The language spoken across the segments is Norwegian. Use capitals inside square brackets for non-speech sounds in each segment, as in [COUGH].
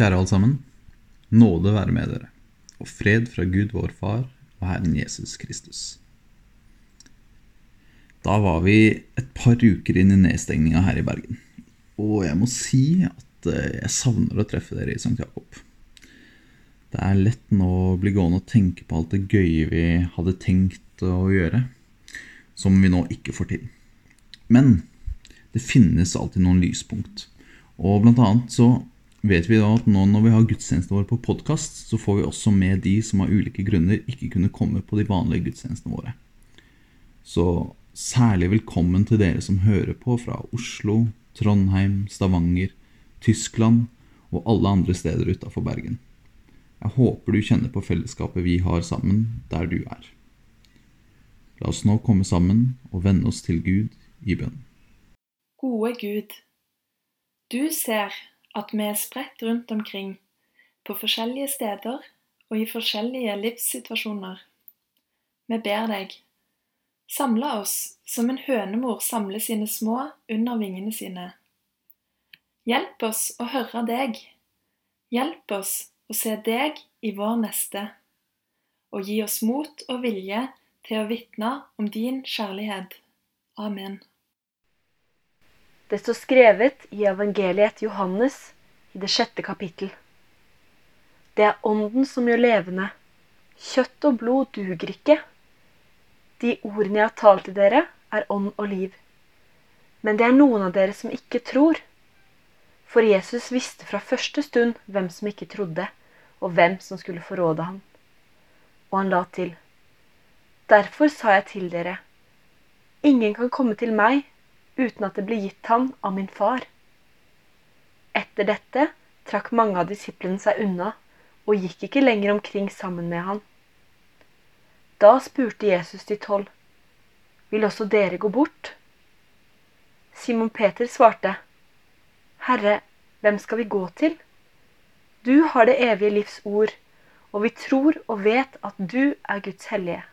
Kjære alle sammen. Nåde være med dere, og fred fra Gud vår Far og Herren Jesus Kristus. Da var vi et par uker inn i nedstengninga her i Bergen. Og jeg må si at eh, jeg savner å treffe dere i St. Jakob. Det er lett nå å bli gående og tenke på alt det gøye vi hadde tenkt å gjøre, som vi nå ikke får til. Men det finnes alltid noen lyspunkt. Og blant annet så vet vi da at nå når vi har gudstjenestene våre på podkast, så får vi også med de som av ulike grunner ikke kunne komme på de vanlige gudstjenestene våre. Så særlig velkommen til dere som hører på fra Oslo, Trondheim, Stavanger, Tyskland og alle andre steder utafor Bergen. Jeg håper du kjenner på fellesskapet vi har sammen der du er. La oss nå komme sammen og vende oss til Gud i bønn. Gode Gud, du ser at vi er spredt rundt omkring, på forskjellige steder og i forskjellige livssituasjoner. Vi ber deg, samle oss som en hønemor samler sine små under vingene sine. Hjelp oss å høre deg. Hjelp oss å se deg i vår neste, og gi oss mot og vilje til å vitne om din kjærlighet. Amen. Det står skrevet i evangeliet Johannes i det sjette kapittel. Det er Ånden som gjør levende. Kjøtt og blod duger ikke. De ordene jeg har talt til dere, er ånd og liv. Men det er noen av dere som ikke tror. For Jesus visste fra første stund hvem som ikke trodde, og hvem som skulle forråde ham. Og han la til. Derfor sa jeg til dere, ingen kan komme til meg uten at det ble gitt ham av min far. Etter dette trakk mange av disiplene seg unna og gikk ikke lenger omkring sammen med han. Da spurte Jesus de tolv, vil også dere gå bort? Simon Peter svarte, Herre, hvem skal vi gå til? Du har det evige livs ord, og vi tror og vet at du er Guds hellige.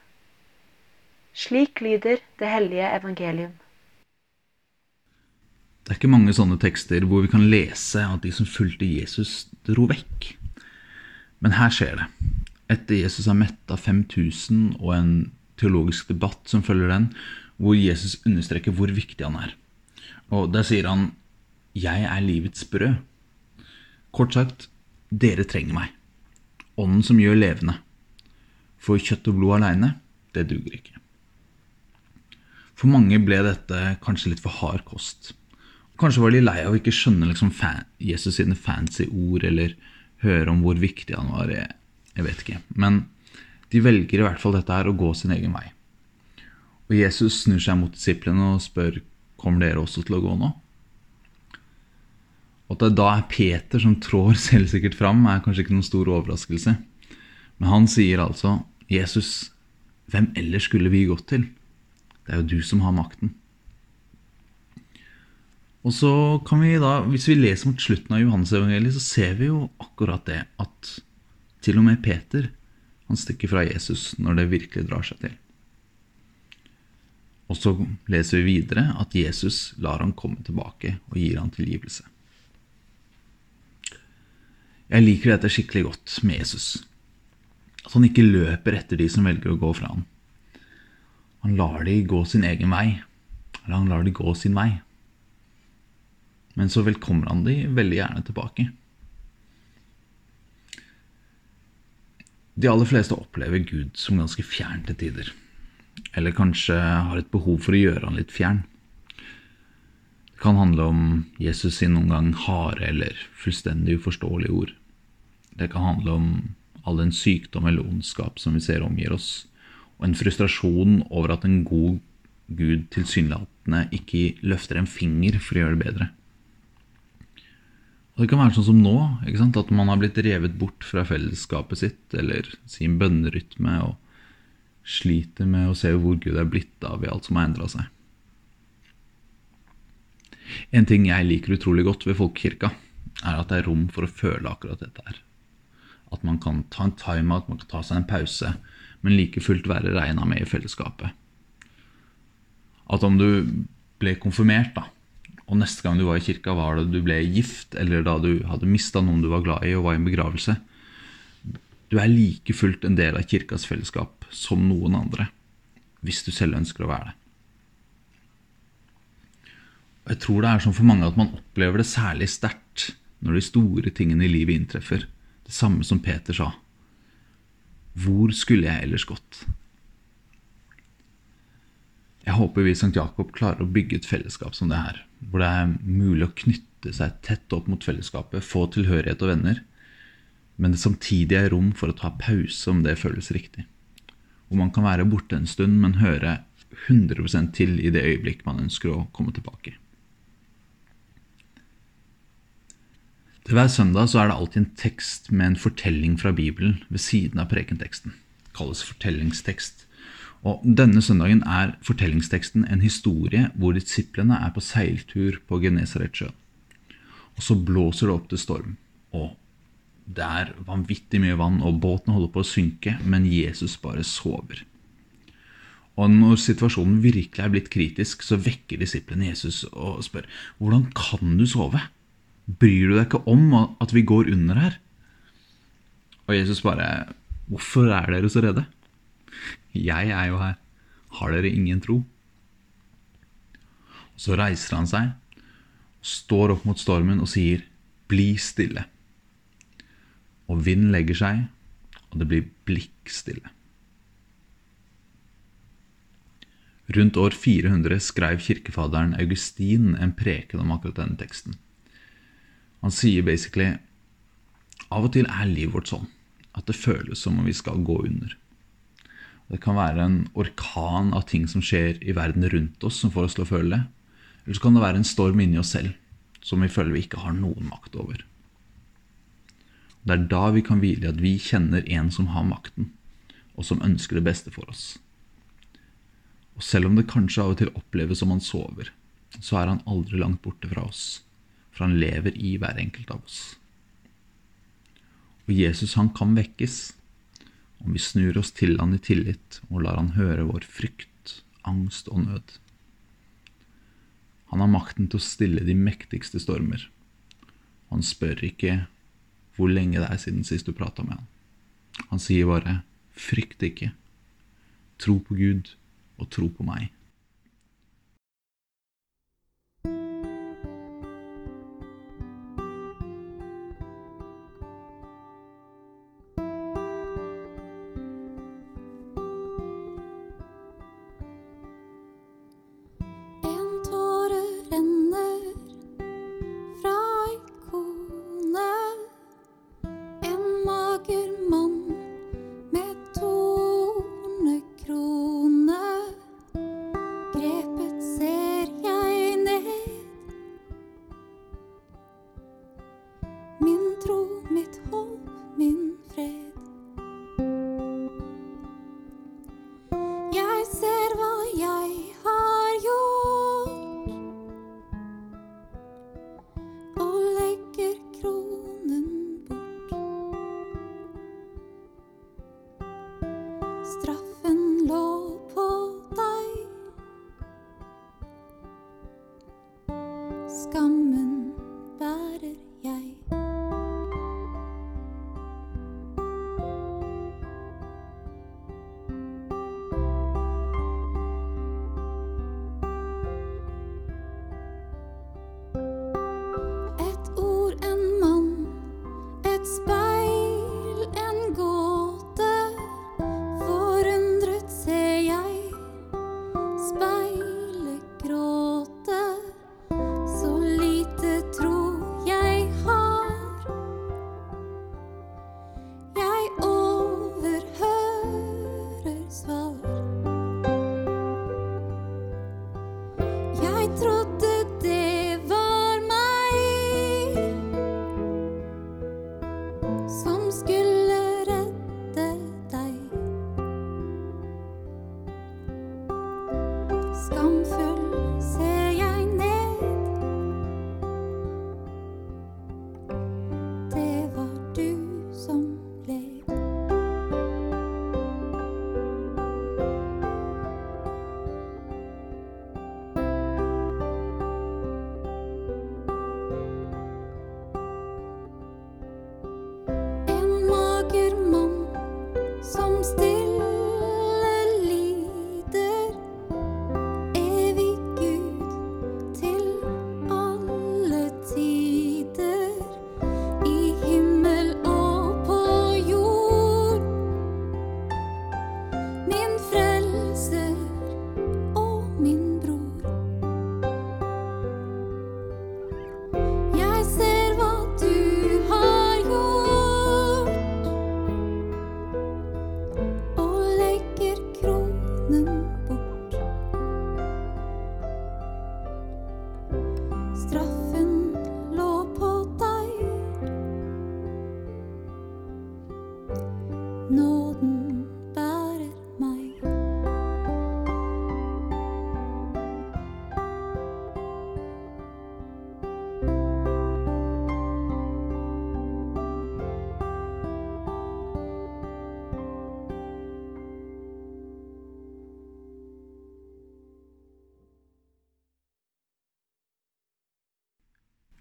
Slik lyder det hellige evangelium. Det er ikke mange sånne tekster hvor vi kan lese at de som fulgte Jesus, dro vekk. Men her skjer det. Etter Jesus har metta 5000 og en teologisk debatt som følger den, hvor Jesus understreker hvor viktig han er. Og der sier han 'Jeg er livets brød'. Kort sagt, dere trenger meg. Ånden som gjør levende. For kjøtt og blod aleine, det duger ikke. For mange ble dette kanskje litt for hard kost. Kanskje var de lei av å ikke skjønne liksom fan, Jesus sine fancy ord, eller høre om hvor viktig han var. Jeg, jeg, vet ikke. Men de velger i hvert fall dette her å gå sin egen vei. Og Jesus snur seg mot disiplene og spør kommer dere også til å gå nå. Og at det da er Peter som trår [LAUGHS] selvsikkert fram, er kanskje ikke noen stor overraskelse. Men han sier altså, 'Jesus, hvem ellers skulle vi gått til?' Det er jo du som har makten. Og så kan vi da, Hvis vi leser mot slutten av Johannes-evangeliet, så ser vi jo akkurat det at til og med Peter han stikker fra Jesus når det virkelig drar seg til. Og så leser vi videre at Jesus lar han komme tilbake og gir han tilgivelse. Jeg liker dette skikkelig godt med Jesus. At han ikke løper etter de som velger å gå fra ham. Han lar de gå sin egen vei, eller han lar de gå sin vei. Men så velkommer han de veldig gjerne tilbake. De aller fleste opplever Gud som ganske fjern til tider. Eller kanskje har et behov for å gjøre han litt fjern. Det kan handle om Jesus sin noen gang harde eller fullstendig uforståelige ord. Det kan handle om all den sykdom eller ondskap som vi ser omgir oss, og en frustrasjon over at en god Gud tilsynelatende ikke løfter en finger for å gjøre det bedre. Og Det kan være sånn som nå, at man har blitt revet bort fra fellesskapet sitt eller sin bønnerytme og sliter med å se hvor Gud er blitt av i alt som har endra seg. En ting jeg liker utrolig godt ved folkekirka, er at det er rom for å føle akkurat dette her. At man kan ta en time-out, man kan ta seg en pause, men like fullt være regna med i fellesskapet. At om du ble konfirmert, da, og neste gang du var i kirka, var da du ble gift, eller da du hadde mista noen du var glad i og var i en begravelse. Du er like fullt en del av kirkas fellesskap som noen andre, hvis du selv ønsker å være det. Og Jeg tror det er sånn for mange at man opplever det særlig sterkt når de store tingene i livet inntreffer. Det samme som Peter sa. Hvor skulle jeg ellers gått? Jeg håper vi i St. Jakob klarer å bygge et fellesskap som det her, hvor det er mulig å knytte seg tett opp mot fellesskapet, få tilhørighet og venner, men det samtidig er rom for å ta pause om det føles riktig. Hvor man kan være borte en stund, men høre 100% til i det øyeblikk man ønsker å komme tilbake. Til hver søndag så er det alltid en tekst med en fortelling fra Bibelen ved siden av prekenteksten. Det kalles fortellingstekst. Og Denne søndagen er fortellingsteksten en historie hvor disiplene er på seiltur på Genesaretsjøen. Og så blåser det opp til storm. Og det er vanvittig mye vann, og båten holder på å synke, men Jesus bare sover. Og når situasjonen virkelig er blitt kritisk, så vekker disiplene Jesus og spør hvordan kan du sove? Bryr du deg ikke om at vi går under her? Og Jesus bare Hvorfor er dere så redde? Jeg er jo her. Har dere ingen tro? Så reiser han seg, står opp mot stormen og sier, 'Bli stille'. Og vinden legger seg, og det blir blikkstille. Rundt år 400 skrev kirkefaderen Augustin en preken om akkurat denne teksten. Han sier basically Av og til er livet vårt sånn at det føles som om vi skal gå under. Det kan være en orkan av ting som skjer i verden rundt oss, som får oss til å føle det. Eller så kan det være en storm inni oss selv som vi føler vi ikke har noen makt over. Det er da vi kan hvile i at vi kjenner en som har makten, og som ønsker det beste for oss. Og selv om det kanskje av og til oppleves som han sover, så er han aldri langt borte fra oss for han lever i hver enkelt av oss. Og Jesus han kan vekkes om vi snur oss til han i tillit og lar han høre vår frykt, angst og nød. Han har makten til å stille de mektigste stormer. Han spør ikke hvor lenge det er siden sist du prata med han. Han sier bare 'frykt ikke', tro på Gud og tro på meg. get страх.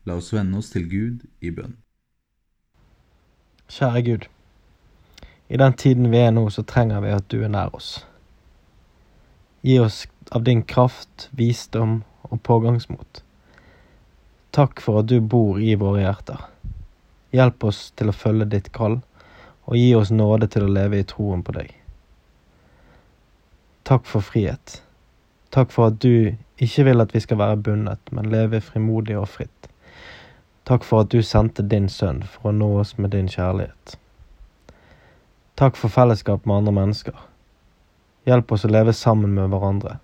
La oss vende oss til Gud i bønn. Kjære Gud. I den tiden vi er nå, så trenger vi at du er nær oss. Gi oss av din kraft, visdom og pågangsmot. Takk for at du bor i våre hjerter. Hjelp oss til å følge ditt kall, og gi oss nåde til å leve i troen på deg. Takk for frihet. Takk for at du ikke vil at vi skal være bundet, men leve frimodig og fritt. Takk for at du sendte din sønn for å nå oss med din kjærlighet. Takk for fellesskap med andre mennesker. Hjelp oss å leve sammen med hverandre.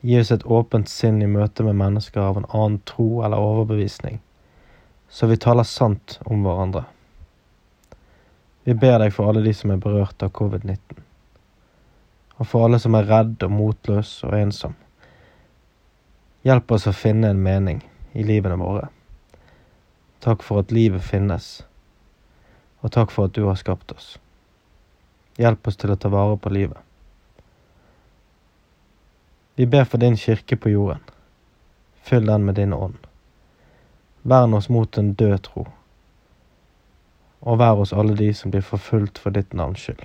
Gi oss et åpent sinn i møte med mennesker av en annen tro eller overbevisning, så vi taler sant om hverandre. Vi ber deg for alle de som er berørt av covid-19, og for alle som er redd og motløs og ensom. Hjelp oss å finne en mening i livene våre. Takk for at livet finnes, og takk for at du har skapt oss. Hjelp oss til å ta vare på livet. Vi ber for din kirke på jorden. Fyll den med din ånd. Vern oss mot en død tro, og vær oss alle de som blir forfulgt for ditt navns skyld.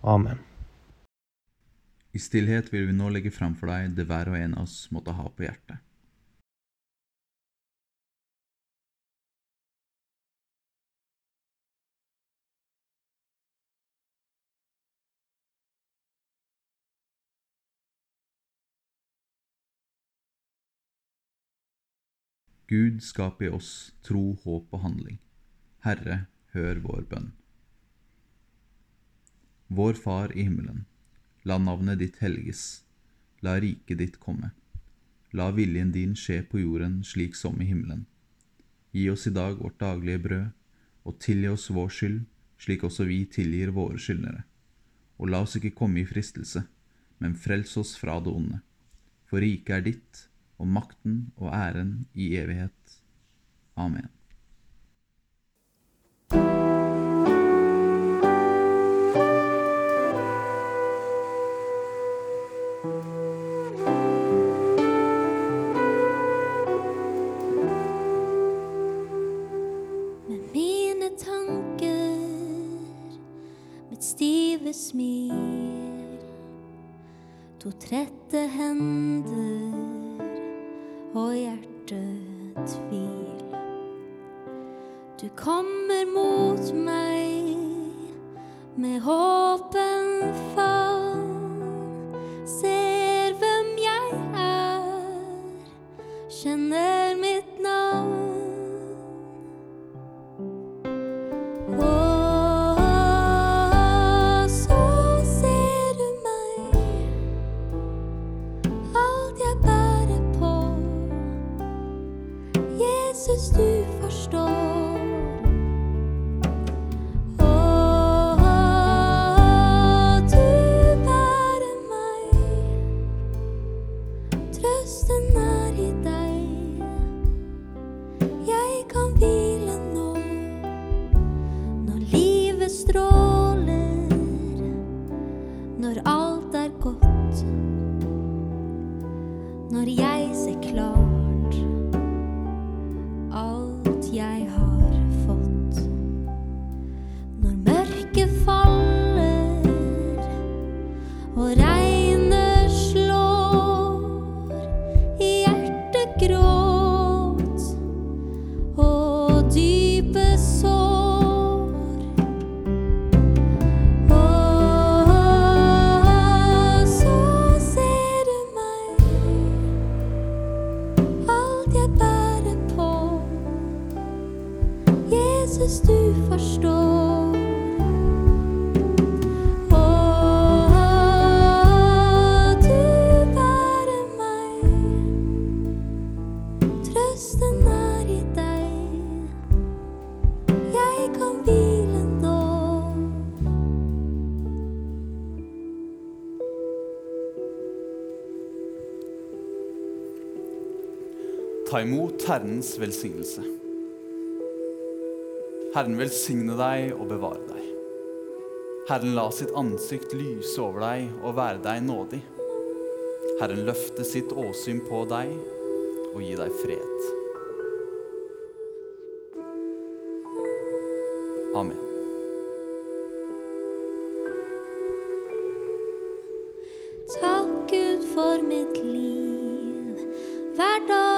Amen. I stillhet vil vi nå legge fram for deg det hver og en av oss måtte ha på hjertet. Gud skap i oss tro, håp og handling. Herre, hør vår bønn. Vår Far i himmelen. La navnet ditt helges. La riket ditt komme. La viljen din skje på jorden slik som i himmelen. Gi oss i dag vårt daglige brød, og tilgi oss vår skyld, slik også vi tilgir våre skyldnere. Og la oss ikke komme i fristelse, men frels oss fra det onde. For riket er ditt, og makten og æren i evighet. Amen. Smil, to trette hender og hjertet. Du kommer mot meg med åpen favn, ser hvem jeg er, kjenner Jesus, du forstår. you fall. Ta imot Herrens velsignelse. Herren velsigne deg og bevare deg. Herren la sitt ansikt lyse over deg og være deg nådig. Herren løfte sitt åsyn på deg og gi deg fred. Amen. Takk Gud for mitt liv, hver dag